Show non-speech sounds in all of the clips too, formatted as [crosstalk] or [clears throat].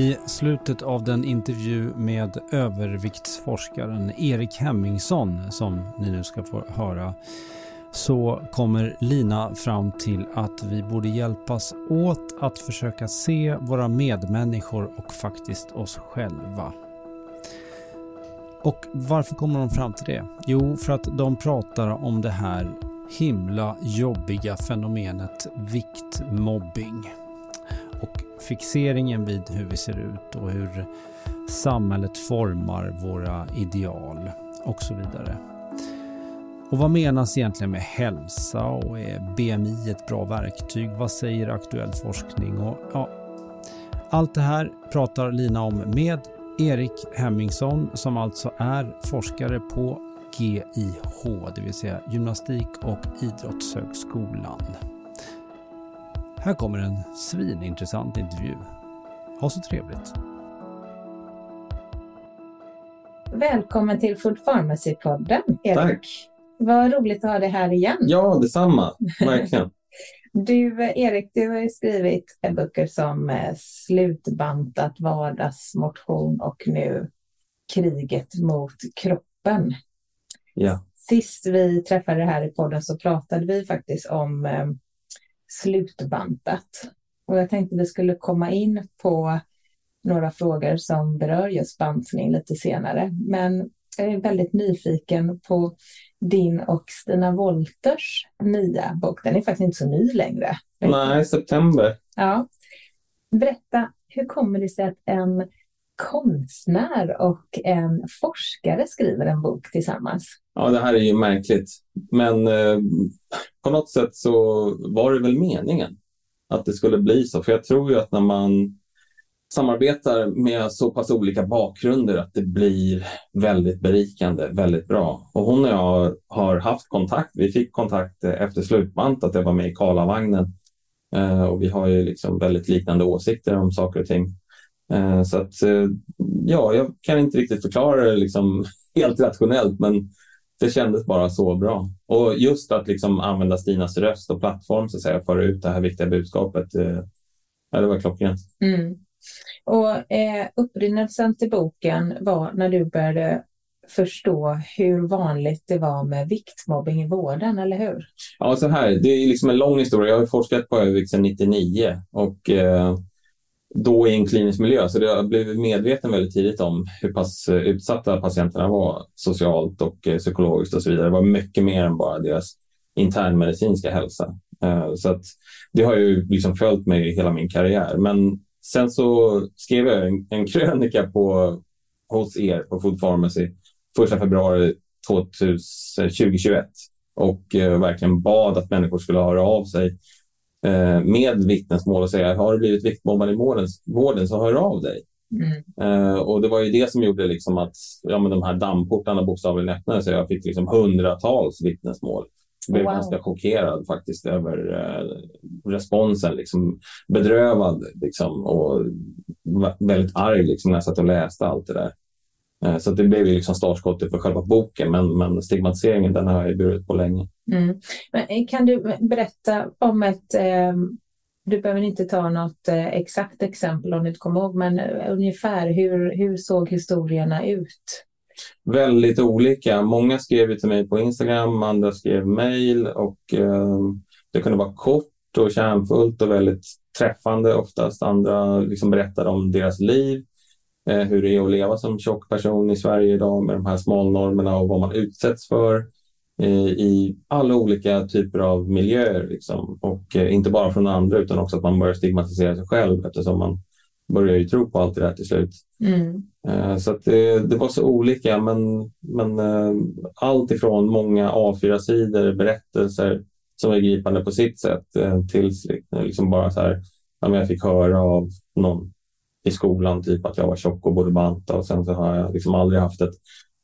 I slutet av den intervju med överviktsforskaren Erik Hemmingsson som ni nu ska få höra så kommer Lina fram till att vi borde hjälpas åt att försöka se våra medmänniskor och faktiskt oss själva. Och varför kommer de fram till det? Jo, för att de pratar om det här himla jobbiga fenomenet viktmobbing fixeringen vid hur vi ser ut och hur samhället formar våra ideal och så vidare. Och vad menas egentligen med hälsa och är BMI ett bra verktyg? Vad säger aktuell forskning? Och, ja, allt det här pratar Lina om med Erik Hemmingsson som alltså är forskare på GIH, det vill säga Gymnastik och idrottshögskolan. Här kommer en svinintressant intervju. Ha så trevligt! Välkommen till Food Pharmacy-podden, Erik. Tack! Vad roligt att ha dig här igen. Ja, detsamma. Verkligen. [laughs] Du, Erik, du har ju skrivit böcker som eh, Slutbantat, Vardagsmotion och nu Kriget mot kroppen. Ja. Sist vi träffade här i podden så pratade vi faktiskt om eh, slutbantat. Och jag tänkte vi skulle komma in på några frågor som berör just bantning lite senare. Men jag är väldigt nyfiken på din och Stina Wolters nya bok. Den är faktiskt inte så ny längre. Nej, september. Ja. Berätta, hur kommer det sig att en konstnär och en forskare skriver en bok tillsammans? Ja, det här är ju märkligt. Men eh, på något sätt så var det väl meningen att det skulle bli så. För jag tror ju att när man samarbetar med så pass olika bakgrunder att det blir väldigt berikande, väldigt bra. Och hon och jag har haft kontakt. Vi fick kontakt eh, efter slutbant att jag var med i Karlavagnen. Eh, och vi har ju liksom väldigt liknande åsikter om saker och ting. Eh, så att, eh, ja, jag kan inte riktigt förklara det liksom [laughs] helt rationellt, men det kändes bara så bra. Och just att liksom använda Stinas röst och plattform så att säga, föra ut det här viktiga budskapet, ja, det var klockrent. Mm. Och eh, upprinnelsen till boken var när du började förstå hur vanligt det var med viktmobbing i vården, eller hur? Ja, så här, det är liksom en lång historia. Jag har forskat på övervikt sedan 99 och eh, då i en klinisk miljö. Så jag blev medveten väldigt tidigt om hur pass eh, utsatta patienterna var socialt och eh, psykologiskt och så vidare. Det var mycket mer än bara deras internmedicinska hälsa. Eh, så att det har ju liksom följt mig hela min karriär. Men sen så skrev jag en, en krönika på, hos er på Food Pharmacy 1 februari 2021 och verkligen bad att människor skulle höra av sig med vittnesmål och säga har du blivit viktmobbad i vården så hör av dig. Mm. Uh, och det var ju det som gjorde liksom att ja, men de här dammportarna bokstavligen öppnades. Så jag fick liksom hundratals vittnesmål. Jag blev wow. ganska chockerad faktiskt över uh, responsen. Liksom, bedrövad liksom, och väldigt arg liksom, när jag satt och läste allt det där. Eh, så det blev ju liksom startskottet för själva boken, men, men stigmatiseringen den har jag burit på länge. Mm. Men eh, kan du berätta om ett, eh, du behöver inte ta något eh, exakt exempel om du inte kommer ihåg, men eh, ungefär hur, hur såg historierna ut? Väldigt olika. Många skrev till mig på Instagram, andra skrev mejl och eh, det kunde vara kort och kärnfullt och väldigt träffande oftast. Andra liksom berättade om deras liv hur det är att leva som tjock person i Sverige idag med de här smalnormerna och vad man utsätts för. i alla olika typer av miljöer. Liksom. Och eh, inte bara från andra utan också att man börjar stigmatisera sig själv eftersom man börjar ju tro på allt det där till slut. Mm. Eh, så det, det, var så olika men, men eh, allt ifrån många A4-sidor, berättelser som är gripande på sitt sätt tills liksom bara så här, jag fick höra av någon i skolan typ att jag var tjock och borde banta och sen så har jag liksom aldrig haft ett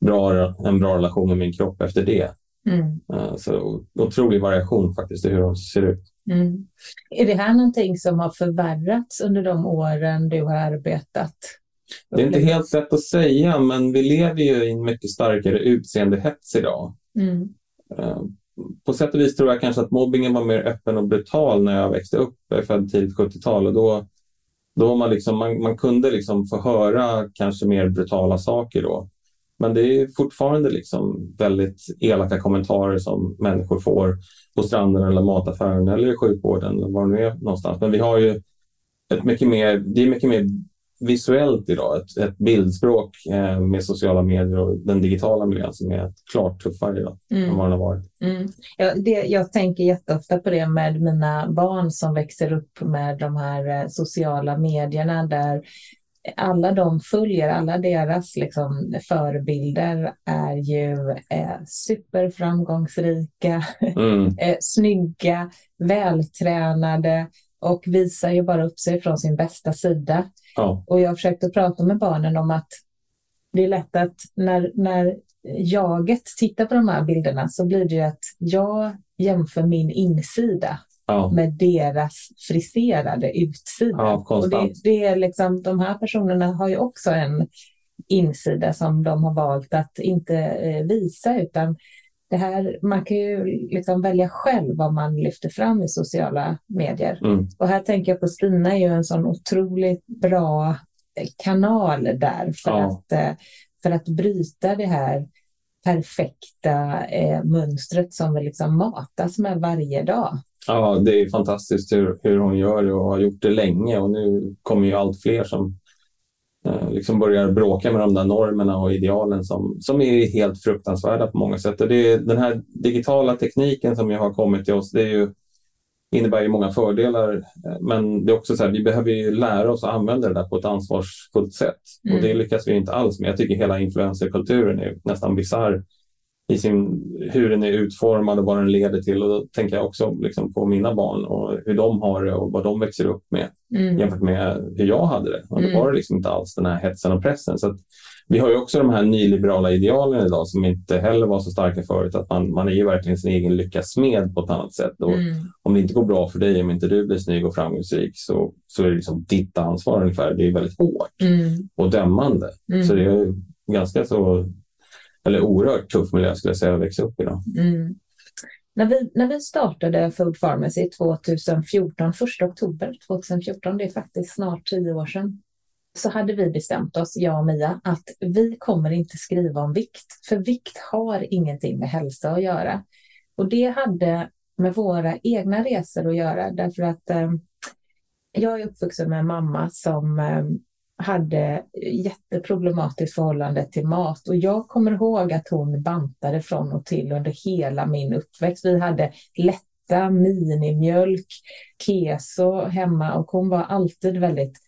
bra, en bra relation med min kropp efter det. Mm. Så otrolig variation faktiskt i hur de ser ut. Mm. Är det här någonting som har förvärrats under de åren du har arbetat? Det är inte helt lätt att säga, men vi lever ju i en mycket starkare utseendehets idag. Mm. På sätt och vis tror jag kanske att mobbingen var mer öppen och brutal när jag växte upp. Jag är född tidigt 70-tal och då, då man, liksom, man, man kunde liksom få höra kanske mer brutala saker då. Men det är fortfarande liksom väldigt elaka kommentarer som människor får på stranden eller mataffären eller i sjukvården eller var det nu är någonstans. Men vi har ju ett mycket mer, det är mycket mer visuellt idag, ett, ett bildspråk eh, med sociala medier och den digitala miljön som är klart tuffare idag mm. än vad den har varit. Mm. Ja, det, jag tänker jätteofta på det med mina barn som växer upp med de här eh, sociala medierna där alla de följer, alla deras liksom, förebilder är ju eh, superframgångsrika, mm. [laughs] eh, snygga, vältränade och visar ju bara upp sig från sin bästa sida. Ja. Och jag försökte prata med barnen om att det är lätt att när, när jaget tittar på de här bilderna så blir det ju att jag jämför min insida ja. med deras friserade utsida. Ja, och det, det, är liksom, de här personerna har ju också en insida som de har valt att inte eh, visa utan det här, man kan ju liksom välja själv vad man lyfter fram i sociala medier. Mm. Och här tänker jag på Stina är ju en sån otroligt bra kanal där för, ja. att, eh, för att bryta det här perfekta eh, mönstret som vi liksom matas med varje dag. Ja, det är fantastiskt hur, hur hon gör det och har gjort det länge och nu kommer ju allt fler som liksom börjar bråka med de där normerna och idealen som, som är helt fruktansvärda på många sätt. Och det är, den här digitala tekniken som ju har kommit till oss, det är ju, innebär ju många fördelar. Eh, men det är också så här, vi behöver ju lära oss att använda det där på ett ansvarsfullt sätt. Mm. Och det lyckas vi inte alls med. Jag tycker hela influencerkulturen är nästan bisarr i sin, hur den är utformad och vad den leder till. Och då tänker jag också liksom på mina barn och hur de har det och vad de växer upp med Mm. jämfört med hur jag hade det. Och då Mm. var det liksom inte alls den här hetsen och pressen. Så vi har ju också de här nyliberala idealen idag som inte heller var så starka förut. Att man, man är ju verkligen sin egen lyckas smed på ett annat sätt. Och Mm. Om det inte går bra för dig, om inte du blir snygg och framgångsrik så, så är det liksom ditt ansvar ungefär. Det är väldigt hårt Mm. och dömande. Mm. Så det är ganska så, eller oerhört tuff miljö skulle jag säga att växa upp i. Då. Mm. När, vi, när vi startade Food Pharmacy 2014, 1 oktober 2014, det är faktiskt snart tio år sedan, så hade vi bestämt oss, jag och Mia, att vi kommer inte skriva om vikt, för vikt har ingenting med hälsa att göra. Och det hade med våra egna resor att göra, därför att eh, jag är uppvuxen med en mamma som eh, hade jätteproblematiskt förhållande till mat och jag kommer ihåg att hon bantade från och till under hela min uppväxt. Vi hade lätta minimjölk, keso hemma och hon var alltid väldigt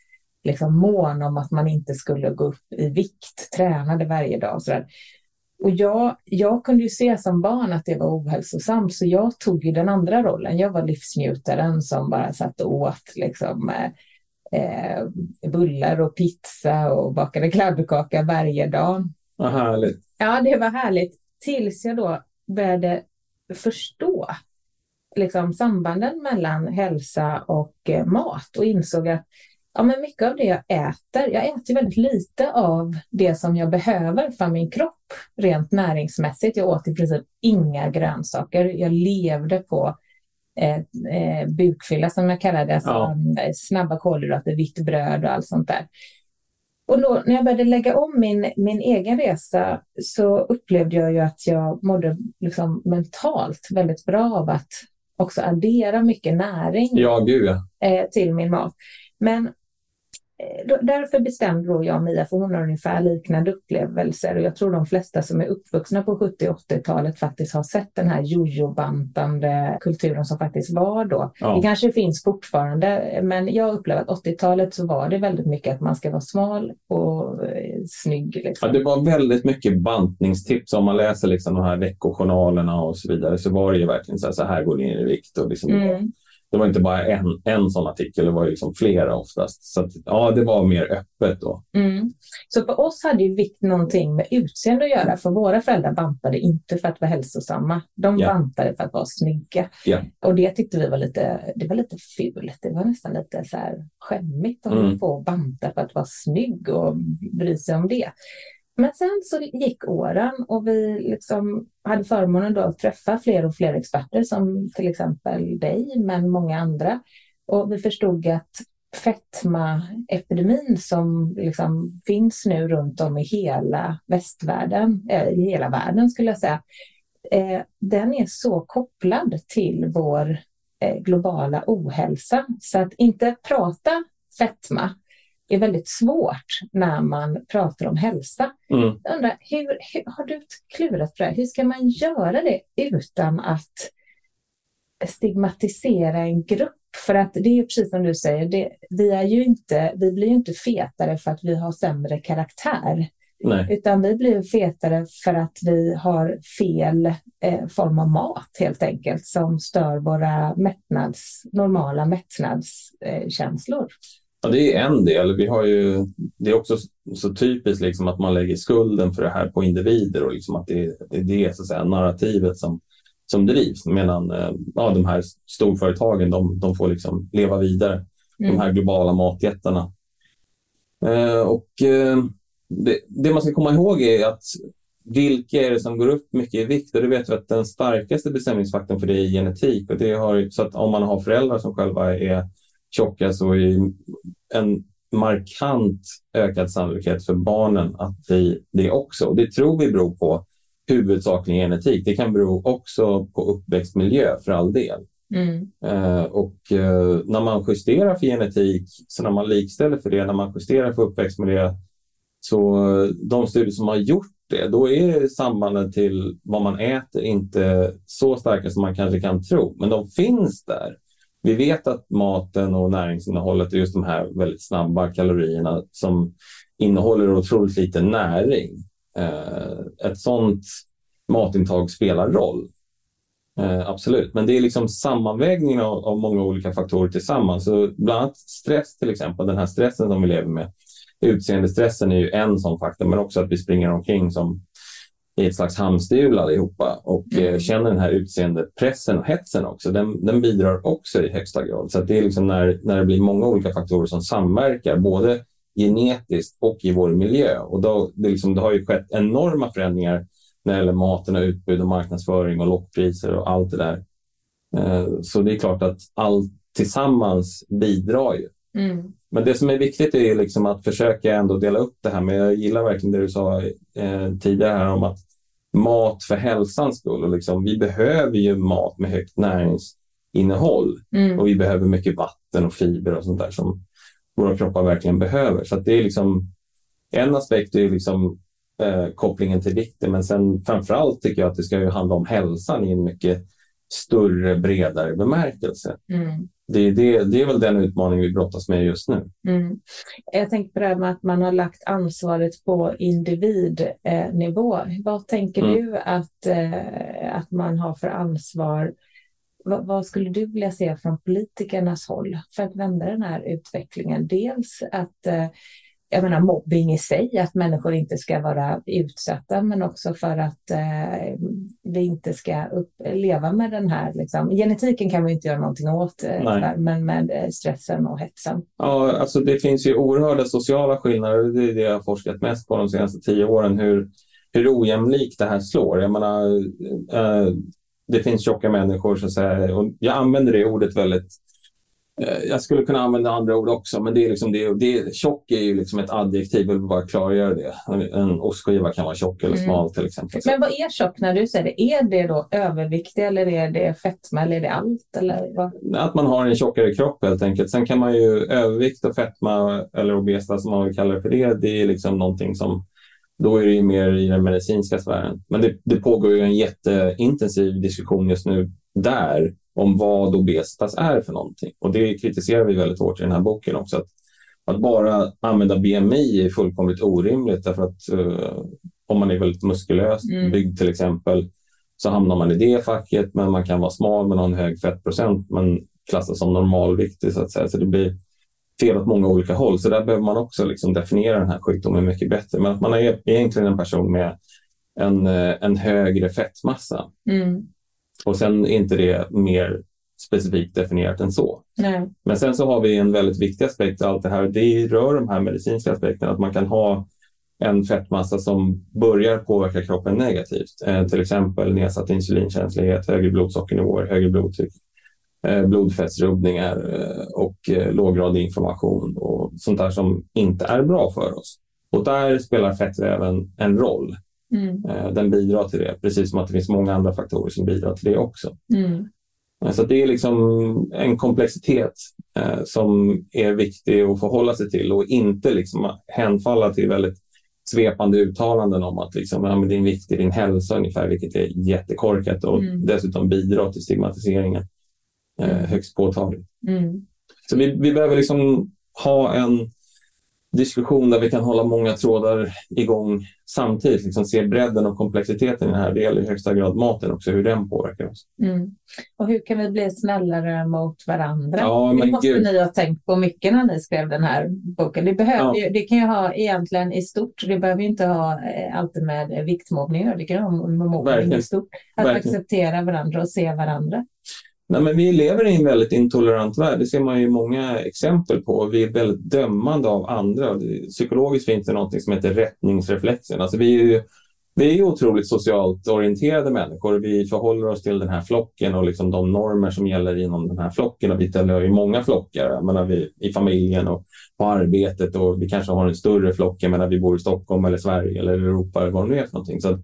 liksom, mån om att man inte skulle gå upp i vikt, tränade varje dag och sådär. Och jag, jag kunde ju se som barn att det var ohälsosamt så jag tog ju den andra rollen. Jag var livsnjutaren som bara satt och åt liksom, eh, eh, bullar och pizza och bakade kladdkaka varje dag. Vad härligt. Ja, det var härligt. Tills jag då började förstå liksom, sambanden mellan hälsa och eh, mat och insåg att ja, men mycket av det jag äter, jag äter väldigt lite av det som jag behöver för min kropp rent näringsmässigt. Jag åt i princip inga grönsaker. Jag levde på eh, eh, bukfylla som jag kallar det, alltså, Ja. eh, snabba kolhydrater, vitt bröd och allt sånt där. Och då, när jag började lägga om min, min egen resa så upplevde jag ju att jag mådde liksom mentalt väldigt bra av att också addera mycket näring Ja, eh, till min mat. Men därför bestämde då jag och Mia, för hon har ungefär liknande upplevelser och jag tror de flesta som är uppvuxna på 70 och 80-talet faktiskt har sett den här jojo-bantande kulturen som faktiskt var då. Ja. Det kanske finns fortfarande, men jag upplever att 80-talet så var det väldigt mycket att man ska vara smal och eh, snygg. Liksom. Ja, det var väldigt mycket bantningstips om man läser liksom de här veckojournalerna och så vidare så var det ju verkligen så här, så här går det ner i vikt och liksom mm det var inte bara en, en sån artikel, det var liksom flera oftast. Så att, ja, det var mer öppet då. Mm. Så för oss hade ju vikt någonting med utseende att göra, för våra föräldrar bantade inte för att vara hälsosamma. De yeah. bantade för att vara snygga. Yeah. Och det tyckte vi var lite, det var lite fult. Det var nästan lite så här skämmigt att mm. på banta för att vara snygg och bry sig om det. Men sen så gick åren och vi liksom hade förmånen då att träffa fler och fler experter som till exempel dig, men många andra. Och vi förstod att fetmaepidemin som liksom finns nu runt om i hela västvärlden, äh, i hela världen skulle jag säga, eh, den är så kopplad till vår eh, globala ohälsa. Så att inte prata fetma är väldigt svårt när man pratar om hälsa. Mm. Jag undrar, hur, hur, har du klurat på det? Hur ska man göra det utan att stigmatisera en grupp? För att det är precis som du säger, det, vi, är ju inte, vi blir ju inte fetare för att vi har sämre karaktär. Nej. Utan vi blir fetare för att vi har fel eh, form av mat helt enkelt som stör våra mättnads, normala mättnadskänslor. Eh, Ja, det är en del. Vi har ju, det är också så typiskt liksom att man lägger skulden för det här på individer och liksom att det, det är det så att säga, narrativet som, som drivs. Medan eh, ja, de här storföretagen de, de får liksom leva vidare. Mm. De här globala matjättarna. Eh, och eh, det, det, man ska komma ihåg är att vilka är det som går upp mycket i vikt? Och det vet vi att den starkaste bestämningsfaktorn för det är genetik. Och det har, så att om man har föräldrar som själva är tjocka så är en markant ökad sannolikhet för barnen att bli det också. Det tror vi beror på huvudsakligen genetik. Det kan bero också på uppväxtmiljö för all del. Mm. Uh, och uh, när man justerar för genetik, så när man likställer för det, när man justerar för uppväxtmiljö, så uh, de studier som har gjort det, då är sambanden till vad man äter inte så starka som man kanske kan tro, men de finns där. Vi vet att maten och näringsinnehållet är just de här väldigt snabba kalorierna som innehåller otroligt lite näring. Eh, ett sådant matintag spelar roll. Eh, absolut, men det är liksom sammanvägningen av, av, många olika faktorer tillsammans. Så bland annat stress till exempel, den här stressen som vi lever med. Utseendestressen är ju en sån faktor, men också att vi springer omkring som i ett slags hamsterhjul allihopa och eh, mm. känner den här utseendepressen och hetsen också. Den, den bidrar också i högsta grad. Så det är liksom när, när det blir många olika faktorer som samverkar, både genetiskt och i vår miljö. Och då, det, liksom, det har ju skett enorma förändringar när det gäller maten och utbud och marknadsföring och lockpriser och allt det där. Eh, så det är klart att allt tillsammans bidrar ju. Mm. Men det som är viktigt är liksom att försöka ändå dela upp det här. Men jag gillar verkligen det du sa eh, tidigare här om att mat för hälsans skull. Och liksom, vi behöver ju mat med högt näringsinnehåll mm. och vi behöver mycket vatten och fiber och sånt där som våra kroppar verkligen behöver. Så det är liksom en aspekt är liksom eh, kopplingen till vikten, men sen framför allt tycker jag att det ska ju handla om hälsan i en mycket större, bredare bemärkelse. Mm. Det, det, det är väl den utmaning vi brottas med just nu. Mm. Jag tänker på det här med att man har lagt ansvaret på individnivå. Vad tänker mm. du att, eh, att man har för ansvar? Vad, vad skulle du vilja se från politikernas håll för att vända den här utvecklingen? Dels att eh, jag menar mobbing i sig, att människor inte ska vara utsatta, men också för att eh, vi inte ska upp, leva med den här, liksom, genetiken kan vi inte göra någonting åt, eh, men med eh, stressen och hetsen. Ja, alltså det finns ju oerhörda sociala skillnader, det är det jag har forskat mest på de senaste tio åren, hur, hur ojämlikt det här slår. Jag menar, eh, det finns tjocka människor, så att säga, och jag använder det ordet väldigt jag skulle kunna använda andra ord också, men det är liksom det, det, tjock är ju liksom ett adjektiv, jag vill bara klargöra det. En ostskiva kan vara tjock eller mm. smal mm. till exempel. Men vad är tjock när du säger det? Är det då överviktig eller är det fetma eller är det allt? Eller vad? Att man har en tjockare kropp helt enkelt. Sen kan man ju övervikt och fetma eller obesa som man vill kalla det för det, det är liksom någonting som då är det ju mer i den medicinska sfären. Men det, det pågår ju en jätteintensiv diskussion just nu där om vad obesitas är för någonting. Och det kritiserar vi väldigt hårt i den här boken också. Att, att bara använda BMI är fullkomligt orimligt därför att uh, om man är väldigt muskulöst mm. byggd till exempel så hamnar man i det facket men man kan vara smal men ha en hög fettprocent men klassas som normalviktig så att säga. Så det blir fel åt många olika håll. Så där behöver man också liksom definiera den här sjukdomen mycket bättre. Men att man är egentligen en person med en, eh, en högre fettmassa. Mm. Och sen är inte det mer specifikt definierat än så. Nej. Men sen så har vi en väldigt viktig aspekt av allt det här. Det rör de här medicinska aspekterna. Att man kan ha en fettmassa som börjar påverka kroppen negativt. Eh, till exempel nedsatt insulinkänslighet, högre blodsockernivåer, högre blodtryck, eh, blodfettsrubbningar eh, och eh, låggradig inflammation och sånt där som inte är bra för oss. Och där spelar fettväven en roll. Mm. Eh, den bidrar till det, precis som att det finns många andra faktorer som bidrar till det också. Mm. Eh, så det är liksom en komplexitet eh, som är viktig att förhålla sig till och inte liksom hänfalla till väldigt svepande uttalanden om att liksom, ja, men vikt är din hälsa ungefär, vilket är jättekorkat och mm. dessutom bidrar till stigmatiseringen eh, mm. högst påtagligt. Mm. Så vi, vi behöver liksom ha en diskussion där vi kan hålla många trådar igång samtidigt. Liksom se bredden och komplexiteten i det här. Det gäller i högsta grad maten också, hur den påverkar oss. Mm. Och hur kan vi bli snällare mot varandra? Ja, det måste gud. ni ha tänkt på mycket när ni skrev den här boken. Det, behöver, ja. det kan ju ha egentligen i stort, det behöver inte ha eh, alltid med viktmobbning det kan ha med mobbning i stort. Att Verkligen. acceptera varandra och se varandra. Nej, men vi lever i en väldigt intolerant värld. Det ser man ju många exempel på. Vi är väldigt dömande av andra. Psykologiskt finns det något som heter rättningsreflexen. Alltså vi är ju vi är otroligt socialt orienterade människor. Vi förhåller oss till den här flocken och liksom de normer som gäller inom den här flocken. Och vi tillhör ju många flockar menar vi, i familjen och på arbetet. Och vi kanske har en större flock än vi bor i Stockholm eller Sverige eller Europa eller vad det nu är för någonting. Så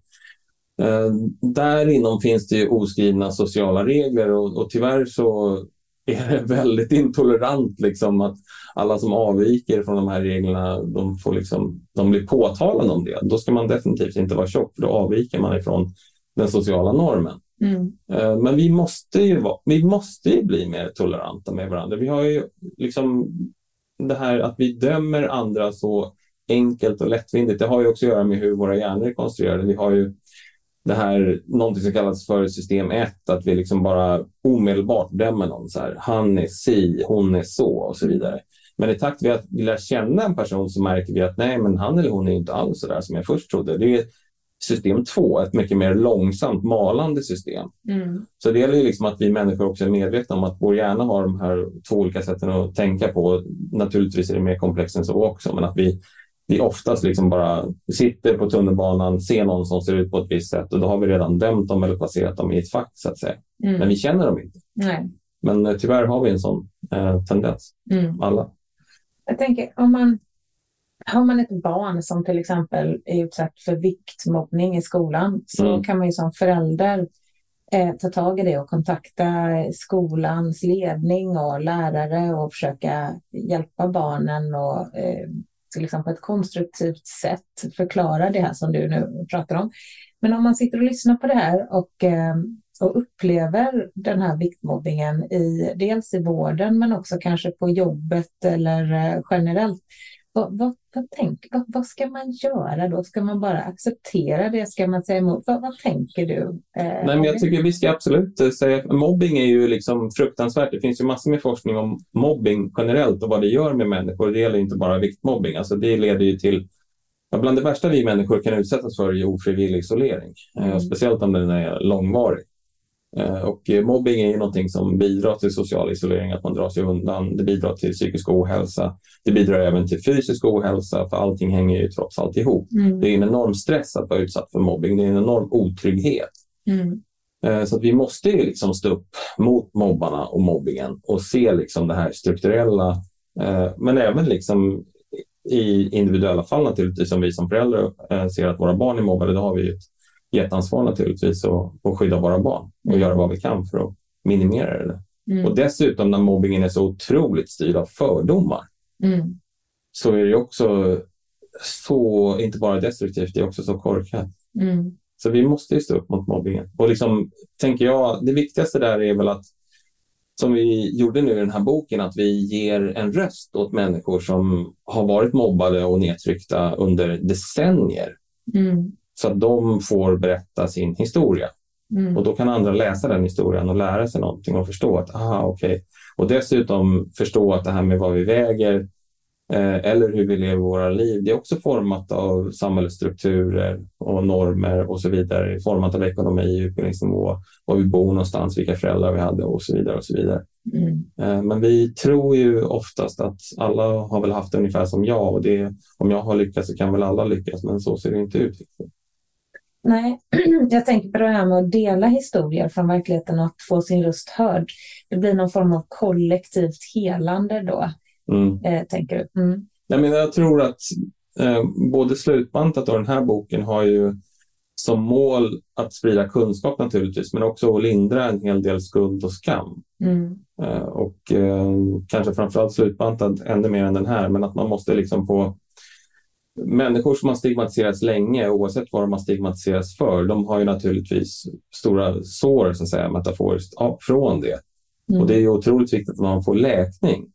Eh, där inom finns det oskrivna sociala regler och, och tyvärr så är det [laughs] väldigt intolerant liksom att alla som avviker från de här reglerna, de, får liksom, de blir påtalade om det. Då ska man definitivt inte vara tjock, för då avviker man ifrån den sociala normen. Mm. Eh, men vi måste, ju vara, vi måste ju bli mer toleranta med varandra. Vi har ju liksom det här att vi dömer andra så enkelt och lättvindigt. Det har ju också att göra med hur våra hjärnor är konstruerade. Vi har ju det här, någonting som kallas för system 1, att vi liksom bara omedelbart dömer någon. Så här, han är si, hon är så och så vidare. Men i takt med att vi lär känna en person så märker vi att nej, men han eller hon är inte alls så där som jag först trodde. Det är system 2, ett mycket mer långsamt malande system. Mm. Så det gäller ju liksom att vi människor också är medvetna om att vår hjärna har de här två olika sätten att tänka på. Naturligtvis är det mer komplext än så också, men att vi vi oftast liksom bara sitter på tunnelbanan, ser någon som ser ut på ett visst sätt och då har vi redan dömt dem eller placerat dem i ett fack så att säga. Mm. Men vi känner dem inte. Nej. Men eh, tyvärr har vi en sån eh, tendens, mm. alla. Jag tänker om man har man ett barn som till exempel är utsatt för viktmobbning i skolan så mm. kan man ju som förälder eh, ta tag i det och kontakta skolans ledning och lärare och försöka hjälpa barnen och eh, liksom på ett konstruktivt sätt förklara det här som du nu pratar om. Men om man sitter och lyssnar på det här och, eh, och upplever den här viktmobbningen i, dels i vården men också kanske på jobbet eller eh, generellt. Vad, vad, vad, tänk, vad, vad, ska man göra då? Ska man bara acceptera det? Ska man säga emot? Vad, vad tänker du? Eh, Nej, men jag tycker vi ska absolut eh, säga mobbing är ju liksom fruktansvärt. Det finns ju massor med forskning om mobbing generellt och vad det gör med människor. Det gäller inte bara viktmobbing. Alltså det leder ju till Bland det värsta vi människor kan utsättas för är ofrivillig isolering, eh, mm. speciellt om den är långvarig. Eh, och mobbing är ju någonting som bidrar till social isolering, att man drar sig undan. Det bidrar till psykisk ohälsa. Det bidrar även till fysisk ohälsa, för allting hänger ju trots allt ihop. Mm. Det är en enorm stress att vara utsatt för mobbing. Det är en enorm otrygghet. Mm. Eh, så att vi måste ju liksom stå upp mot mobbarna och mobbingen och se liksom det här strukturella, eh, men även liksom i individuella fall naturligtvis, som vi som föräldrar ser att våra barn är mobbade, då har vi ett jätteansvar naturligtvis att, att skydda våra barn och Mm. göra vad vi kan för att minimera det. Mm. Och dessutom när mobbingen är så otroligt styrd av fördomar Mm. så är det också så, inte bara destruktivt, det är också så korkat. Mm. Så vi måste ju stå upp mot mobbingen. Och liksom, tänker jag, det viktigaste där är väl att, som vi gjorde nu i den här boken, att vi ger en röst åt människor som har varit mobbade och nedtryckta under decennier. Mm. Så att de får berätta sin historia. Mm. Och då kan andra läsa den historien och lära sig någonting och förstå att, aha, okej. Och dessutom förstå att det här med vad vi väger eh, eller hur vi lever våra liv, det är också format av samhällsstrukturer och normer och så vidare. Format av ekonomi, utbildningsnivå, var vi bor någonstans, vilka föräldrar vi hade och så vidare. och så vidare. Mm. Eh, men vi tror ju oftast att alla har väl haft det ungefär som jag och det, om jag har lyckats så kan väl alla lyckas, men så ser det inte ut. Nej, [clears throat] jag tänker på det här med att dela historier från verkligheten och att få sin röst hörd. Det blir någon form av kollektivt helande då, Mm. eh, tänker du? Mm. Nej, men jag tror att eh, både slutbantat och den här boken har ju som mål att sprida kunskap naturligtvis, men också att lindra en hel del skuld och skam. Mm. Eh, och eh, kanske framförallt slutbantat ännu mer än den här, men att man måste liksom få Människor som har stigmatiserats länge, oavsett vad de har stigmatiserats för, de har ju naturligtvis stora sår, så att säga, metaforiskt, från det. Mm. Och det är ju otroligt viktigt att man får läkning.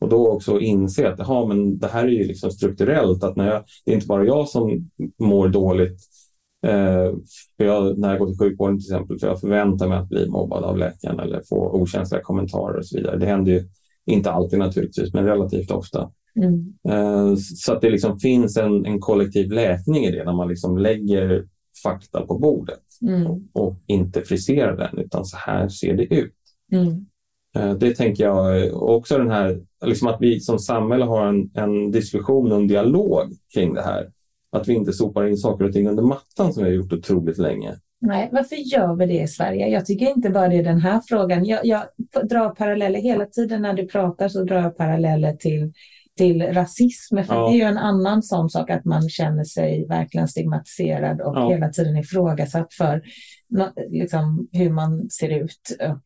Och då också inse att aha, men det här är ju liksom strukturellt. Att när jag, det är inte bara jag som mår dåligt eh, för jag, när jag går till sjukvården till exempel. För jag förväntar mig att bli mobbad av läkaren eller få okänsliga kommentarer och så vidare. Det händer ju inte alltid naturligtvis, men relativt ofta. Mm. Eh, så att det liksom finns en, en kollektiv läkning i det när man liksom lägger fakta på bordet Mm. och inte friserar den utan så här ser det ut. Mm. Eh, Det tänker jag och också den här, liksom att vi som samhälle har en, en diskussion och en dialog kring det här. Att vi inte sopar in saker och ting under mattan som vi har gjort otroligt länge. Nej, varför gör vi det i Sverige? Jag tycker inte bara det är den här frågan. Jag, jag drar paralleller hela tiden när du pratar så drar jag paralleller till, till rasism. För Ja. det är ju en annan sån sak att man känner sig verkligen stigmatiserad och Ja. hela tiden ifrågasatt för liksom, hur man ser ut. Och,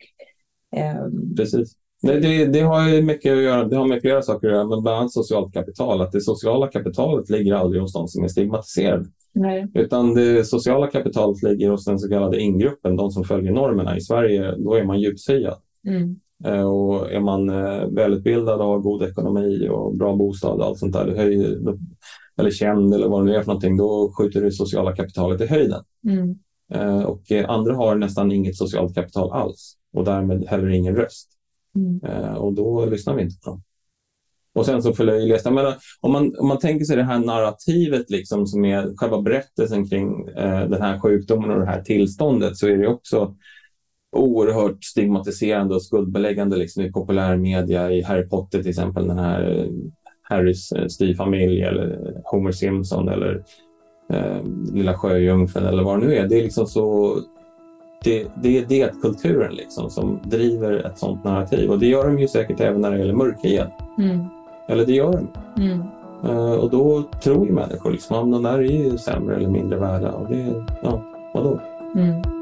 ehm, Precis. Det, det, det har mycket att göra, det har med flera saker att göra, men bland annat socialt kapital. Att det sociala kapitalet ligger aldrig hos de som är stigmatiserade. nej. Utan det sociala kapitalet ligger hos den så kallade ingruppen, de som följer normerna. I Sverige, då är man djupsyad. Mm. Eh, Och är man eh, välutbildad och har god ekonomi och bra bostad och allt sånt där, det höjer, eller känd eller vad det nu är för någonting, då skjuter det sociala kapitalet i höjden. Mm. Eh, Och andra har nästan inget socialt kapital alls och därmed heller ingen röst. Mm. Och då lyssnar vi inte på dem. Och sen så förlöjligas menar, om man, om man tänker sig det här narrativet liksom, som är själva berättelsen kring eh, den här sjukdomen och det här tillståndet så är det också oerhört stigmatiserande och skuldbeläggande liksom, i populärmedia. I Harry Potter till exempel, den här eh, Harrys eh, styvfamilj eller Homer Simpson eller eh, Lilla Sjöjungfrun eller vad det nu är. Det är liksom så det, det är det-kulturen liksom som driver ett sånt narrativ och det gör de ju säkert även när det gäller mörkhyad. Mm. Eller det gör de. Mm. Eh, och då tror ju människor liksom att de där är ju sämre eller mindre värda och det, ja, vadå? Mm.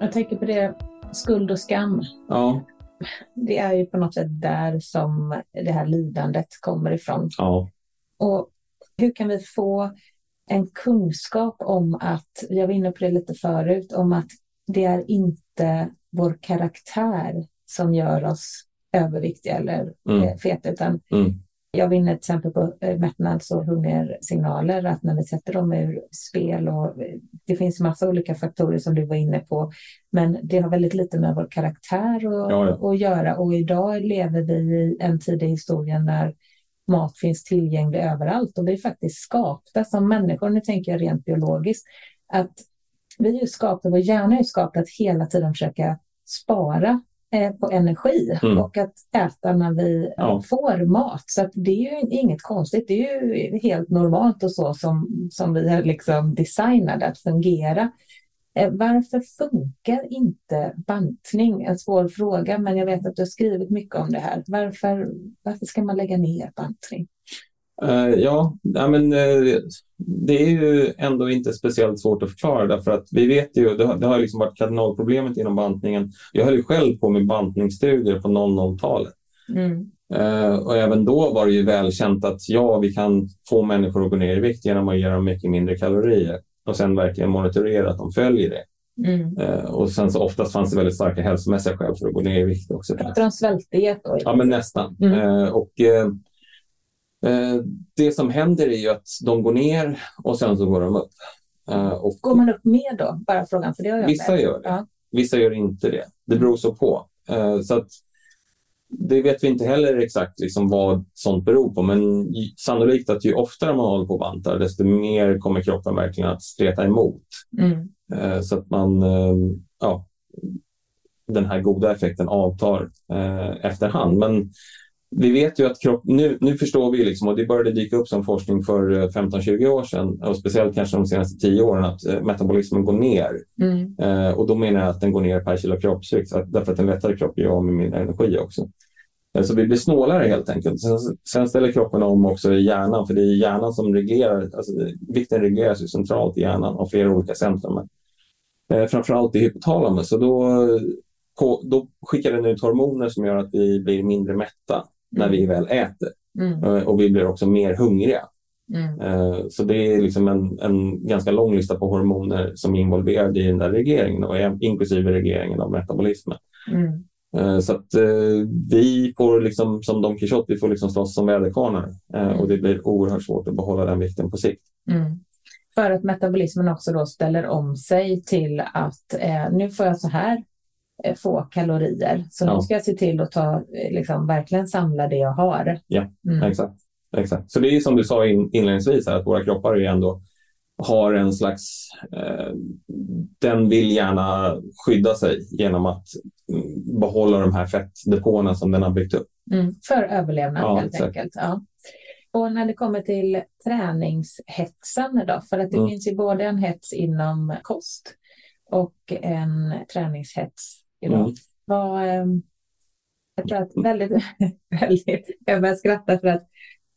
Jag tänker på det, skuld och skam. Ja, Det är ju på något sätt där som det här lidandet kommer ifrån. ja, Och hur kan vi få en kunskap om att, jag var inne på det lite förut, om att det är inte vår karaktär som gör oss överviktiga eller Mm. feta, utan mm, jag var inne till exempel på eh, mättnads och hungersignaler, att när vi sätter dem ur spel och eh, det finns massa olika faktorer som du var inne på, men det har väldigt lite med vår karaktär att, Ja, ja. att göra och idag lever vi i en tid i historien när mat finns tillgänglig överallt och vi är faktiskt skapta som människor, nu tänker jag rent biologiskt, att vi är skapta, vår hjärna är skapad att hela tiden försöka spara på energi Mm. och att äta när vi Ja. får mat. Så det är ju inget konstigt, det är ju helt normalt och så som, som vi är liksom designade att fungera. Eh, Varför funkar inte bantning? En svår fråga, men jag vet att du har skrivit mycket om det här. Varför, varför ska man lägga ner bantning? Eh, ja, men, eh, det är ju ändå inte speciellt svårt att förklara därför att vi vet ju, det har, det har liksom varit kardinalproblemet inom bantningen. Jag höll ju själv på med bantningsstudier på 00-talet. Mm. Eh, och även då var det ju välkänt att ja, vi kan få människor att gå ner i vikt genom att ge dem mycket mindre kalorier och sen verkligen monitorera att de följer det. Mm. Och sen så oftast fanns det väldigt starka hälsomässiga skäl för att gå ner i vikt också. Pratar om svältdiet då? Ja, men nästan. Mm. Och, det som händer är ju att de går ner och sen så går de upp. Eh, och Går man upp mer då? Bara frågan, för det har jag Vissa läst. gör det. Ja. Vissa gör inte det. Det beror så på. Eh, så att, det vet vi inte heller exakt liksom vad sånt beror på, men sannolikt att ju oftare man håller på och bantar, desto mer kommer kroppen verkligen att streta emot. Mm. Eh, så att man, eh, ja, den här goda effekten avtar eh, efterhand. Men vi vet ju att kropp, nu, nu förstår vi liksom, och det började dyka upp som forskning för eh, 15-20 år sedan och speciellt kanske de senaste 10 åren att eh, metabolismen går ner. Mm. Eh, och då menar jag att den går ner per kilo kroppsvikt så därför att en lättare kropp gör av med mindre energi också. Eh, så vi blir snålare helt enkelt. Sen, sen ställer kroppen om också i hjärnan för det är hjärnan som reglerar, alltså vikten regleras ju centralt i hjärnan av flera olika centrum. Eh, framförallt i hypotalamus och då, då skickar den ut hormoner som gör att vi blir mindre mätta när vi väl äter Mm. Eh, och vi blir också mer hungriga. Mm. Eh, Så det är liksom en, en ganska lång lista på hormoner som är involverade i den där regleringen, och inklusive regleringen av metabolismen. Mm. Eh, Så att vi får liksom, som Don Quijote, vi får liksom slåss som väderkvarnar eh, och det blir oerhört svårt att behålla den vikten på sikt. Mm. För att metabolismen också då ställer om sig till att eh, nu får jag så här få kalorier. Så Ja. nu ska jag se till att ta, eh, liksom, verkligen samla det jag har. Ja, Mm. Exakt. Exakt. Så det är som du sa in, inledningsvis, här, att våra kroppar är ändå har en slags... Eh, den vill gärna skydda sig genom att mm, behålla de här fettdepåerna som den har byggt upp. Mm. För överlevnad Ja, helt exakt. enkelt. Ja. Och när det kommer till träningshetsen då, för att det Mm. finns ju både en hets inom kost och en träningshets idag. Mm. Vad, ehm, jag tror att väldigt, [laughs] väldigt, jag börjar skratta för att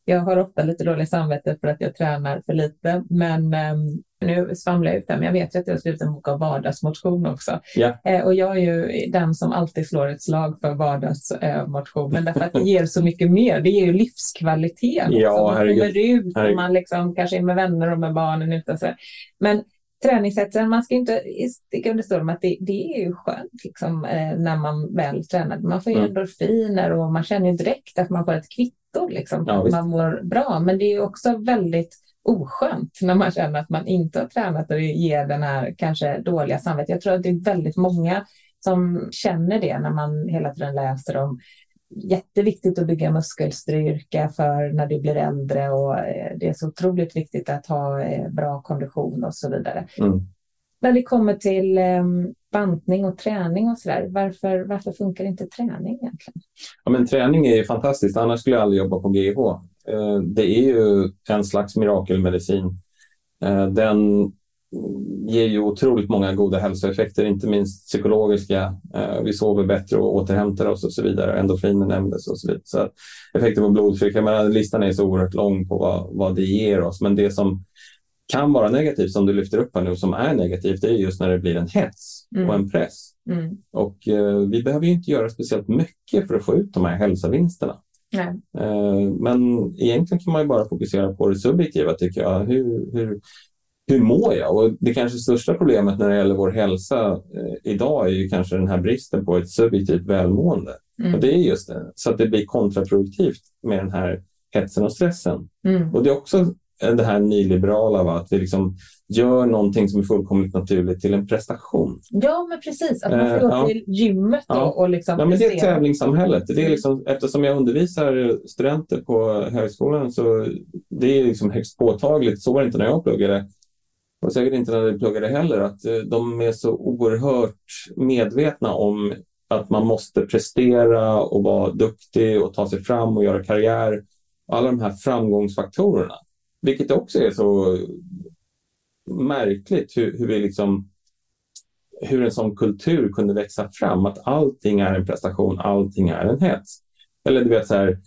jag har ofta lite dåligt samvete för att jag tränar för lite, men ehm, nu svamlar jag ut det, men jag vet ju att jag har skrivit en bok av vardagsmotion också. Ja. Eh, och jag är ju den som alltid slår ett slag för vardagsmotionen, därför att det ger så mycket mer. Det ger ju livskvalitet. också. Ja, man kommer ut och man liksom, kanske är med vänner och med barnen och Så. Men träningshetsen, man ska inte sticka under stol med att det, det är ju skönt liksom, eh, när man väl tränar. Man får ju Mm. endorfiner och man känner ju direkt att man får ett kvitto, liksom, Ja, att man mår bra. Men det är ju också väldigt oskönt när man känner att man inte har tränat och det ger den här kanske dåliga samvetet. Jag tror att det är väldigt många som känner det när man hela tiden läser om jätteviktigt att bygga muskelstyrka för när du blir äldre och eh, det är så otroligt viktigt att ha eh, bra kondition och så vidare. Mm. När det kommer till ehm, bantning och träning och så där, varför, varför funkar inte träning egentligen? Ja, men träning är ju fantastiskt, annars skulle jag aldrig jobba på GIH. Eh, det är ju en slags mirakelmedicin. Den ger ju otroligt många goda hälsoeffekter, inte minst psykologiska. Eh, vi sover bättre och återhämtar oss och så vidare. Endorfiner nämndes och så vidare. Så effekter på blodtryck, jag menar, listan är så oerhört lång på vad, vad det ger oss. Men det som kan vara negativt, som du lyfter upp här nu, som är negativt, det är just när det blir en hets mm. och en press. Mm. Och eh, vi behöver ju inte göra speciellt mycket för att få ut de här hälsovinsterna. Eh, men egentligen kan man ju bara fokusera på det subjektiva, tycker jag. Hur, hur, hur mår jag? Och det kanske största problemet när det gäller vår hälsa eh, idag är ju kanske den här bristen på ett subjektivt välmående. Mm. Och det är just det, så att det blir kontraproduktivt med den här hetsen och stressen. Mm. Och det är också det här nyliberala, va? att vi liksom gör någonting som är fullkomligt naturligt till en prestation. Ja, men precis. Att man får gå uh, till ja. gymmet då ja. och liksom ja, men Det är tävlingssamhället. Det är liksom, eftersom jag undervisar studenter på högskolan så det är liksom högst påtagligt. Så var det inte när jag pluggade och säkert inte när vi pluggade heller, att eh, de är så oerhört medvetna om att man måste prestera och vara duktig och ta sig fram och göra karriär. Alla de här framgångsfaktorerna. Vilket också är så märkligt hur, hur vi liksom hur en sån kultur kunde växa fram. Att allting är en prestation, allting är en hets. Eller du vet så här,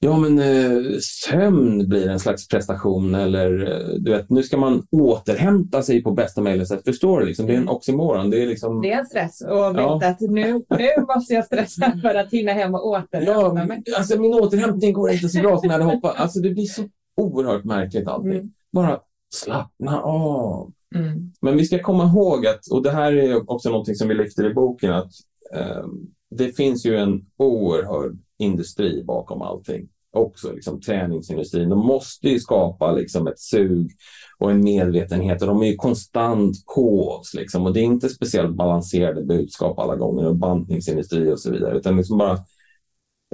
Ja, men eh, sömn blir en slags prestation eller eh, du vet, nu ska man återhämta sig på bästa möjliga sätt. Förstår du? Liksom? Det är en mm. oxymoron. Det är, liksom... det är en stress och veta ja. att nu, nu måste jag stressa för att hinna hem och återhämta mig. Ja, alltså, min återhämtning går inte så bra som jag hade hoppats. Alltså, det blir så oerhört märkligt allting. Mm. Bara slappna av. Mm. Men vi ska komma ihåg att, och det här är också någonting som vi lyfter i boken, att eh, det finns ju en oerhörd industri bakom allting. Också liksom träningsindustrin. De måste ju skapa liksom ett sug och en medvetenhet och de är ju konstant på oss. Liksom. Och det är inte speciellt balanserade budskap alla gånger och bantningsindustri och så vidare. Utan liksom bara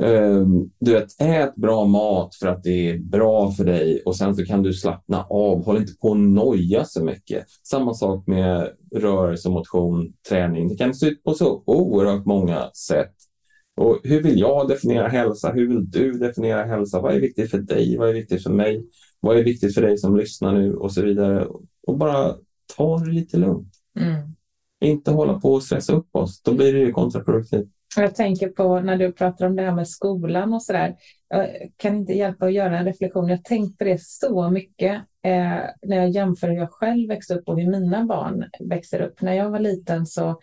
um, du vet, ät bra mat för att det är bra för dig och sen så kan du slappna av. Håll inte på att noja så mycket. Samma sak med rörelse, motion, träning. Det kan se ut på så oerhört många sätt. Och hur vill jag definiera hälsa? Hur vill du definiera hälsa? Vad är viktigt för dig? Vad är viktigt för mig? Vad är viktigt för dig som lyssnar nu? Och så vidare. Och bara ta det lite lugnt. Mm. Inte hålla på och stressa upp oss. Då blir det ju kontraproduktivt. Jag tänker på när du pratar om det här med skolan och så där. Jag kan inte hjälpa att göra en reflektion. Jag tänkt på det så mycket eh, när jag jämför hur jag själv växte upp och hur mina barn växer upp. När jag var liten så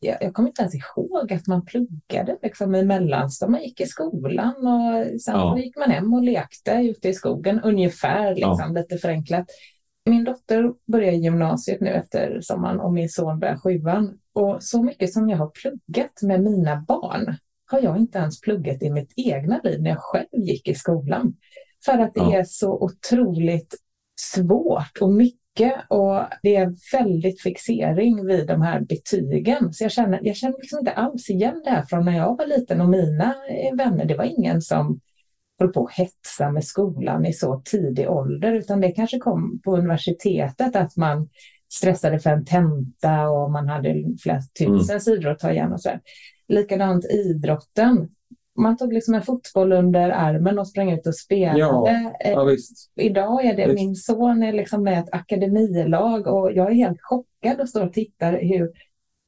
jag, jag kommer inte ens ihåg att man pluggade liksom, i mellanstadiet. Man gick i skolan och sen ja. gick man hem och lekte ute i skogen, ungefär liksom, ja. lite förenklat. Min dotter börjar gymnasiet nu efter sommaren och min son börjar sjuan. Och så mycket som jag har pluggat med mina barn har jag inte ens pluggat i mitt egna liv när jag själv gick i skolan. För att det ja. är så otroligt svårt och mycket mycket och det är väldigt fixering vid de här betygen. Så jag känner, jag känner liksom inte alls igen det här från när jag var liten och mina vänner. Det var ingen som höll på att hetsa med skolan i så tidig ålder, utan det kanske kom på universitetet att man stressade för en tenta och man hade flera tusen mm. sidor att ta igen och så. Likadant idrotten man tog liksom en fotboll under armen och sprang ut och spelade. Ja, ja, Idag är det visst. min son är liksom med ett akademilag och jag är helt chockad och står och tittar hur,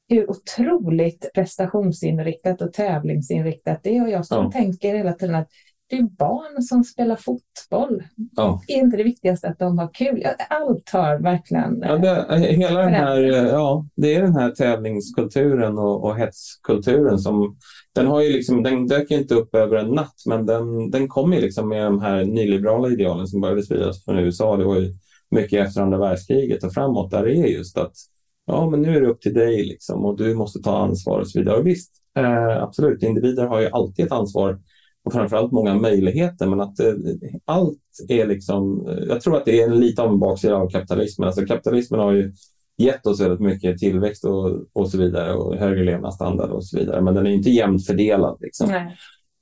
hur otroligt prestationsinriktat och tävlingsinriktat det är. Och jag står och ja. tänker hela tiden att det är barn som spelar fotboll. Ja. Är inte det viktigaste att de har kul? Allt har verkligen... Ja, det, hela den här, ja, det är den här tävlingskulturen och, och hetskulturen som den, har ju liksom, den dök inte upp över en natt, men den, den kom ju liksom med de här nyliberala idealen som började spridas från USA. Det var ju mycket efter andra världskriget och framåt, där det är just att ja, men nu är det upp till dig liksom, och du måste ta ansvar och så vidare. Och visst, eh, absolut, individer har ju alltid ett ansvar och framförallt många möjligheter, men att eh, allt är liksom... Eh, jag tror att det är lite av en baksida av kapitalismen. Alltså kapitalismen har ju gett oss väldigt mycket tillväxt och, och så vidare och högre levnadsstandard och så vidare. Men den är inte jämnt fördelad. Liksom.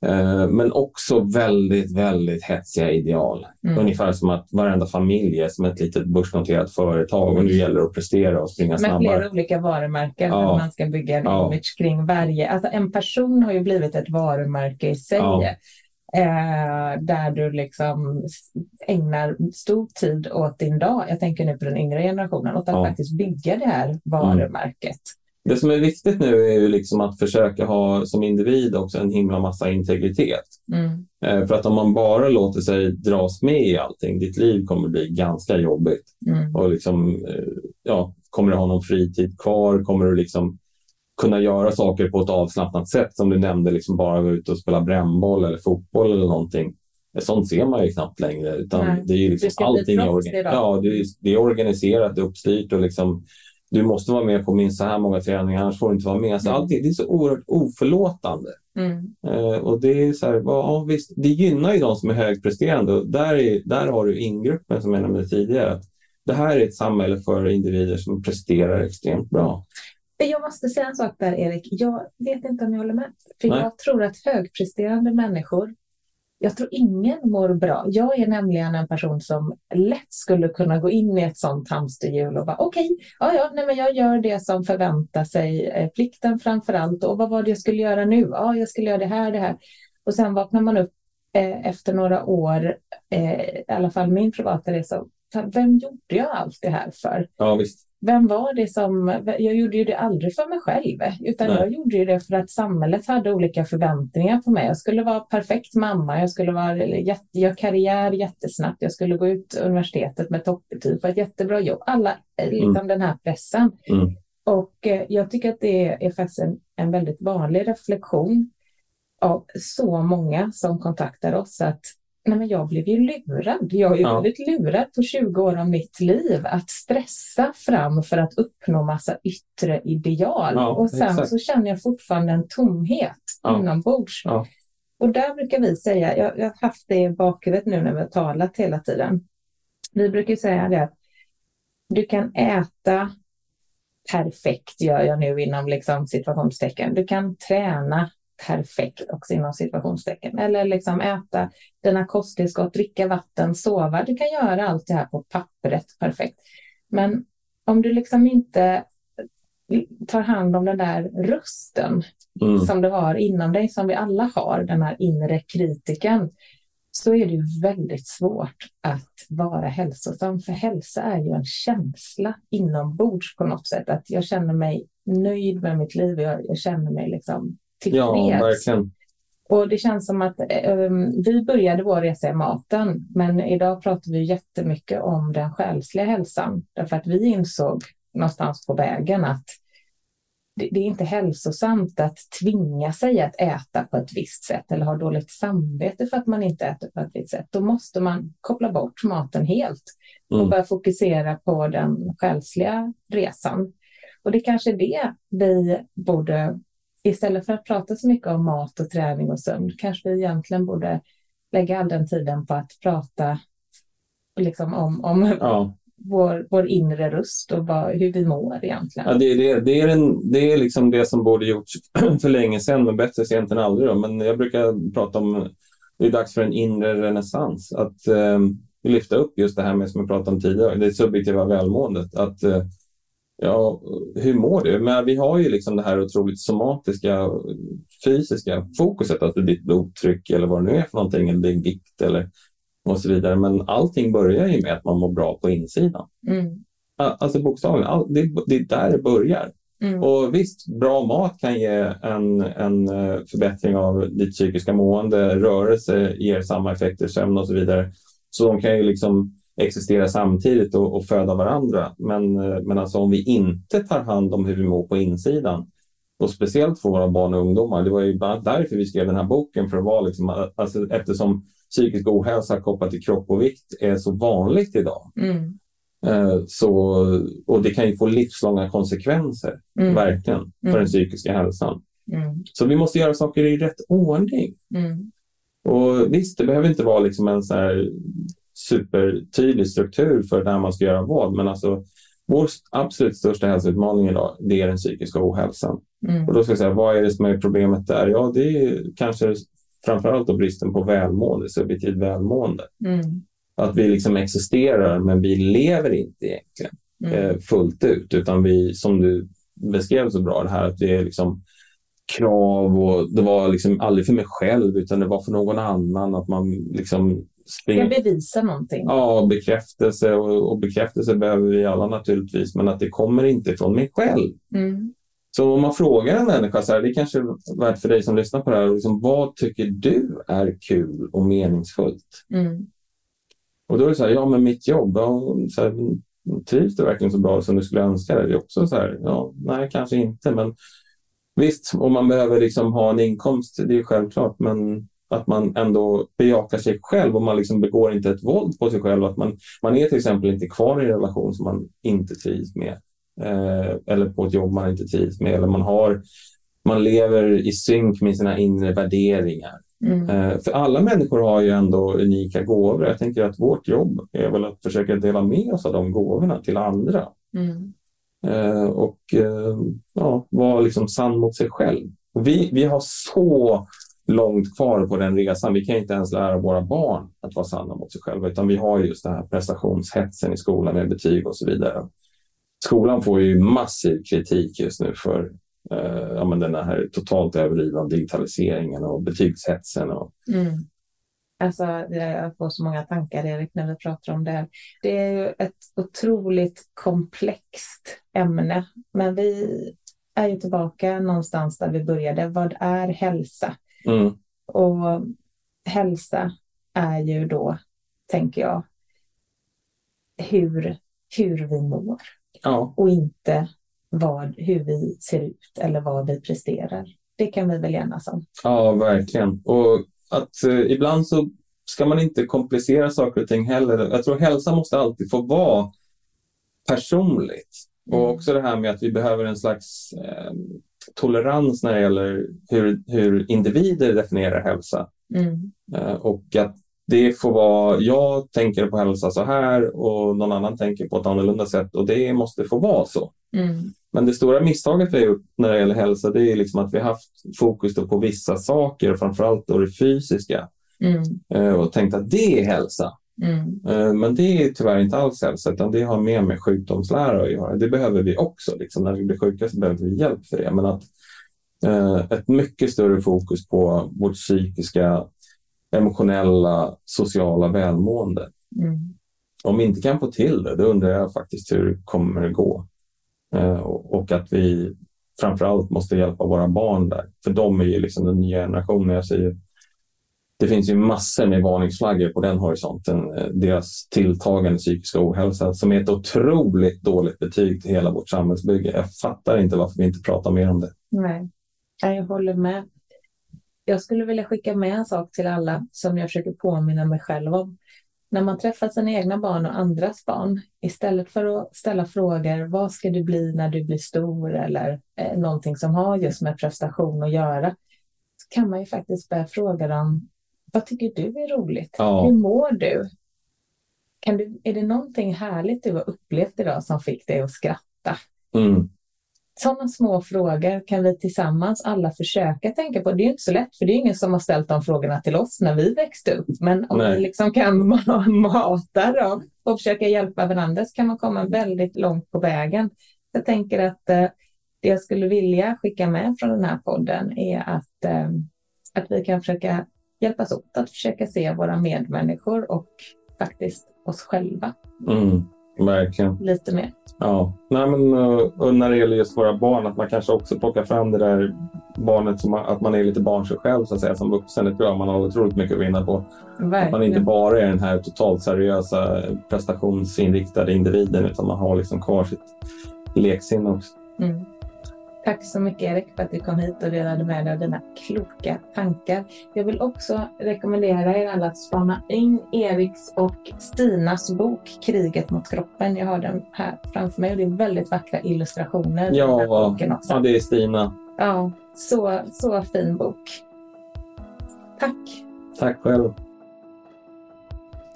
Eh, Men också väldigt, väldigt hetsiga ideal. Mm. Ungefär som att varenda familj är som ett litet börsnoterat företag och nu gäller det att prestera och springa Med snabbare. flera olika varumärken Ja. man ska bygga en Ja. image kring varje. Alltså en person har ju blivit ett varumärke i sig. Ja. Eh, där du liksom ägnar stor tid åt din dag. Jag tänker nu på den yngre generationen. Åt att Ja. Mm. faktiskt bygga det här varumärket. Det som är viktigt nu är ju liksom att försöka ha som individ också en himla massa integritet. Mm. Eh, För att om man bara låter sig dras med i allting, ditt liv kommer bli ganska jobbigt. Mm. Och liksom, eh, ja, kommer du ha någon fritid kvar? Kommer du liksom kunna göra saker på ett avslappnat sätt? Som du nämnde, liksom bara gå ut och spela brännboll eller fotboll eller någonting. Sånt ser man ju knappt längre. Utan Nej. det är ju liksom allting är, organ- ja, det är, det är organiserat, uppstyrt och liksom du måste vara med på minst så här många träningar, annars får du inte vara med. Så Mm. allting, det är så oerhört oförlåtande. Mm. Eh, och det är så här, ja, visst, det gynnar ju de som är högpresterande. Och där, är, där har du ingruppen som jag nämnde tidigare. Att det här är ett samhälle för individer som presterar extremt bra. Jag måste säga en sak där, Erik. Jag vet inte om jag håller med. För Nej. jag tror att högpresterande människor, jag tror ingen mår bra. Jag är nämligen en person som lätt skulle kunna gå in i ett sånt hamsterhjul och bara okej, ja, ja, nej, men jag gör det som förväntar sig, eh, plikten framför allt. Och vad var det jag skulle göra nu? Ja, jag skulle göra det här, det här. Och sen vaknar man upp eh, efter några år, eh, i alla fall min privata resa, vem gjorde jag allt det här för? Ja, visst. Vem var det som... Jag gjorde ju det aldrig för mig själv, utan Nej. jag gjorde ju det för att samhället hade olika förväntningar på mig. Jag skulle vara perfekt mamma, jag skulle vara, jätte, göra karriär jättesnabbt, jag skulle gå ut universitetet med toppbetyg, få ett jättebra jobb. Alla, eh, liksom den här pressen. Mm. Och eh, jag tycker att det är faktiskt en, en väldigt vanlig reflektion av så många som kontaktar oss att Nej, men jag blev ju lurad. Jag är Ja. väldigt lurad på 20 år av mitt liv att stressa fram för att uppnå massa yttre ideal. Ja, och sen exakt. så känner jag fortfarande en tomhet Ja. inombords. Ja. Och där brukar vi säga, jag, jag har haft det i bakhuvudet nu när vi har talat hela tiden. Vi brukar säga det att du kan äta perfekt, gör jag nu inom liksom situationstecken. Du kan träna perfekt också inom situationstecken. Eller liksom äta dina kosttillskott, dricka vatten, sova. Du kan göra allt det här på pappret perfekt. Men om du liksom inte tar hand om den där rösten Mm. som du har inom dig, som vi alla har, den här inre kritiken, så är det ju väldigt svårt att vara hälsosam. För hälsa är ju en känsla inombords på något sätt. Att jag känner mig nöjd med mitt liv. Jag, jag känner mig liksom Ja, tillfreds. verkligen. Och det känns som att eh, vi började vår resa i maten, men idag pratar vi jättemycket om den själsliga hälsan. Därför att vi insåg någonstans på vägen att det, det är inte hälsosamt att tvinga sig att äta på ett visst sätt eller ha dåligt samvete för att man inte äter på ett visst sätt. Då måste man koppla bort maten helt och Mm. börja fokusera på den själsliga resan. Och det kanske är det vi borde, istället för att prata så mycket om mat och träning och sömn, kanske vi egentligen borde lägga all den tiden på att prata liksom om, om Ja. vår, vår inre röst och vad, hur vi mår egentligen. Ja, det, det, det är, en, det är liksom det som borde gjorts [clears throat] för länge sedan, men bättre sent än aldrig. Då. Men jag brukar prata om det är dags för en inre renässans. Att eh, lyfta upp just det här med som jag pratade om tidigare, det subjektiva välmåendet. Att, eh, ja, hur mår du? Men vi har ju liksom det här otroligt somatiska, fysiska fokuset, alltså ditt blodtryck eller vad det nu är för någonting, eller din vikt eller och så vidare. Men allting börjar ju med att man mår bra på insidan. Mm. Alltså bokstavligen, all, det, det är där det börjar. Mm. Och visst, bra mat kan ge en, en eh, förbättring av ditt psykiska mående. Rörelse ger samma effekter, sömn och så vidare. Så de kan ju liksom existera samtidigt och, och föda varandra. Men, eh, men alltså om vi inte tar hand om hur vi mår på insidan och speciellt för våra barn och ungdomar. Det var ju annat därför vi skrev den här boken för att vara liksom, alltså, eftersom psykisk ohälsa kopplat till kropp och vikt är så vanligt idag. Mm. Eh, Så, och det kan ju få livslånga konsekvenser, Mm. verkligen, för Mm. den psykiska hälsan. Mm. Så vi måste göra saker i rätt ordning. Mm. Och visst, det behöver inte vara liksom en så här supertydlig struktur för när man ska göra vad, men alltså vår absolut största hälsoutmaning idag, det är den psykiska ohälsan. Mm. Och då ska jag säga, vad är det som är problemet där? Ja, det är kanske framförallt då bristen på välmående, subjektivt välmående. Mm. Att vi liksom existerar, men vi lever inte egentligen Mm. eh, fullt ut, utan vi, som du beskrev så bra, det här att det är liksom krav och det var liksom aldrig för mig själv, utan det var för någon annan, att man liksom Ska springer bevisa någonting. Ja, bekräftelse och, och bekräftelse behöver vi alla naturligtvis, men att det kommer inte från mig själv. Mm. Så om man frågar en människa, så här, det är kanske är värt för dig som lyssnar på det här, liksom, vad tycker du är kul och meningsfullt? Mm. Och då är det så här, ja men mitt jobb, ja, så här, trivs du verkligen så bra som du skulle önska dig? Det är också så här, ja, nej kanske inte, men visst, om man behöver liksom ha en inkomst, det är ju självklart, men att man ändå bejakar sig själv och man liksom begår inte ett våld på sig själv. Att man, man är till exempel inte kvar i en relation som man inte trivs med. Eh, eller på ett jobb man inte trivs med. Eller man, har, man lever i synk med sina inre värderingar. Mm. Eh, för alla människor har ju ändå unika gåvor. Jag tänker att vårt jobb är väl att försöka dela med oss av de gåvorna till andra. Mm. Eh, och eh, ja, vara liksom sann mot sig själv. Och vi, vi har så långt kvar på den resan. Vi kan inte ens lära våra barn att vara sanna mot sig själva, utan vi har just den här prestationshetsen i skolan med betyg och så vidare. Skolan får ju massiv kritik just nu för eh, ja, men den här totalt överdrivna digitaliseringen och betygshetsen. Och, Mm. Alltså, jag får så många tankar, Erik, när vi pratar om det här. Det är ju ett otroligt komplext ämne, men vi är ju tillbaka någonstans där vi började. Vad är hälsa? Mm, Och hälsa är ju då, tänker jag, hur, hur vi mår ja, och inte vad, hur vi ser ut eller vad vi presterar. Det kan vi väl enas om. ja, verkligen. Och att eh, ibland så ska man inte komplicera saker och ting heller. Jag tror hälsa måste alltid få vara personligt. Och Mm. också det här med att vi behöver en slags eh, tolerans när det gäller hur, hur individer definierar hälsa. Mm. Eh, och att det får vara, jag tänker på hälsa så här och någon annan tänker på ett annorlunda sätt och det måste få vara så. Mm. Men det stora misstaget vi har gjort när det gäller hälsa det är liksom att vi har haft fokus på vissa saker, framförallt då det fysiska Mm. eh, och tänkt att det är hälsa. Mm. Eh, Men det är tyvärr inte alls hälsa, utan det har mer med sjukdomslära att göra. Det behöver vi också. Liksom. När vi blir sjuka så behöver vi hjälp för det. Men att eh, ett mycket större fokus på vårt psykiska, emotionella, sociala välmående. Mm. Om vi inte kan få till det, då undrar jag faktiskt hur kommer det gå. Eh, och, och att vi framförallt måste hjälpa våra barn där. För de är ju liksom den nya generationen. Jag säger, det finns ju massor med varningsflaggor på den horisonten. Eh, deras tilltagande psykiska ohälsa som är ett otroligt dåligt betyg till hela vårt samhällsbygge. Jag fattar inte varför vi inte pratar mer om det. Nej, Nej, jag håller med. Jag skulle vilja skicka med en sak till alla som jag försöker påminna mig själv om. När man träffar sina egna barn och andras barn, istället för att ställa frågor, vad ska du bli när du blir stor eller eh, någonting som har just med prestation att göra, så kan man ju faktiskt börja fråga dem, vad tycker du är roligt? Ja. Hur mår du? Kan du? Är det någonting härligt du har upplevt idag som fick dig att skratta? Mm. Sådana små frågor kan vi tillsammans alla försöka tänka på. Det är inte så lätt, för det är ingen som har ställt de frågorna till oss när vi växte upp. Men om Nej. vi liksom kan ma- mata dem och försöka hjälpa varandra så kan man komma väldigt långt på vägen. Jag tänker att eh, det jag skulle vilja skicka med från den här podden är att, eh, att vi kan försöka hjälpas åt att försöka se våra medmänniskor och faktiskt oss själva Mm. Verkligen. lite mer. Ja, Nej, men, och- och när det gäller just våra barn, att man kanske också plockar fram det där barnet, som, att man är lite barn sig själv så att säga, som vuxen. Det tror jag man har otroligt mycket att vinna på. Att man inte Verkligen. bara är den här totalt seriösa prestationsinriktade individen, utan man har liksom kvar sitt leksinne också. Mm. Tack så mycket Erik för att du kom hit och delade med dig av dina kloka tankar. Jag vill också rekommendera er alla att spana in Eriks och Stinas bok Kriget mot kroppen. Jag har den här framför mig och det är väldigt vackra illustrationer. Ja, ja, det är Stina. ja så, så fin bok. Tack! Tack själv.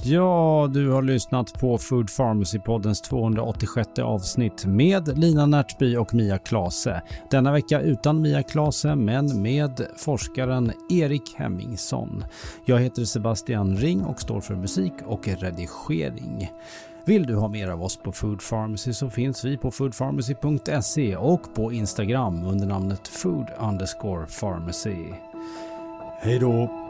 Ja, du har lyssnat på Food Pharmacy-poddens 286 avsnitt med Lina Närtby och Mia Klase. Denna vecka utan Mia Klase men med forskaren Erik Hemmingsson. Jag heter Sebastian Ring och står för musik och redigering. Vill du ha mer av oss på Food Pharmacy så finns vi på foodpharmacy.se och på Instagram under namnet food underscore pharmacy. Hej då!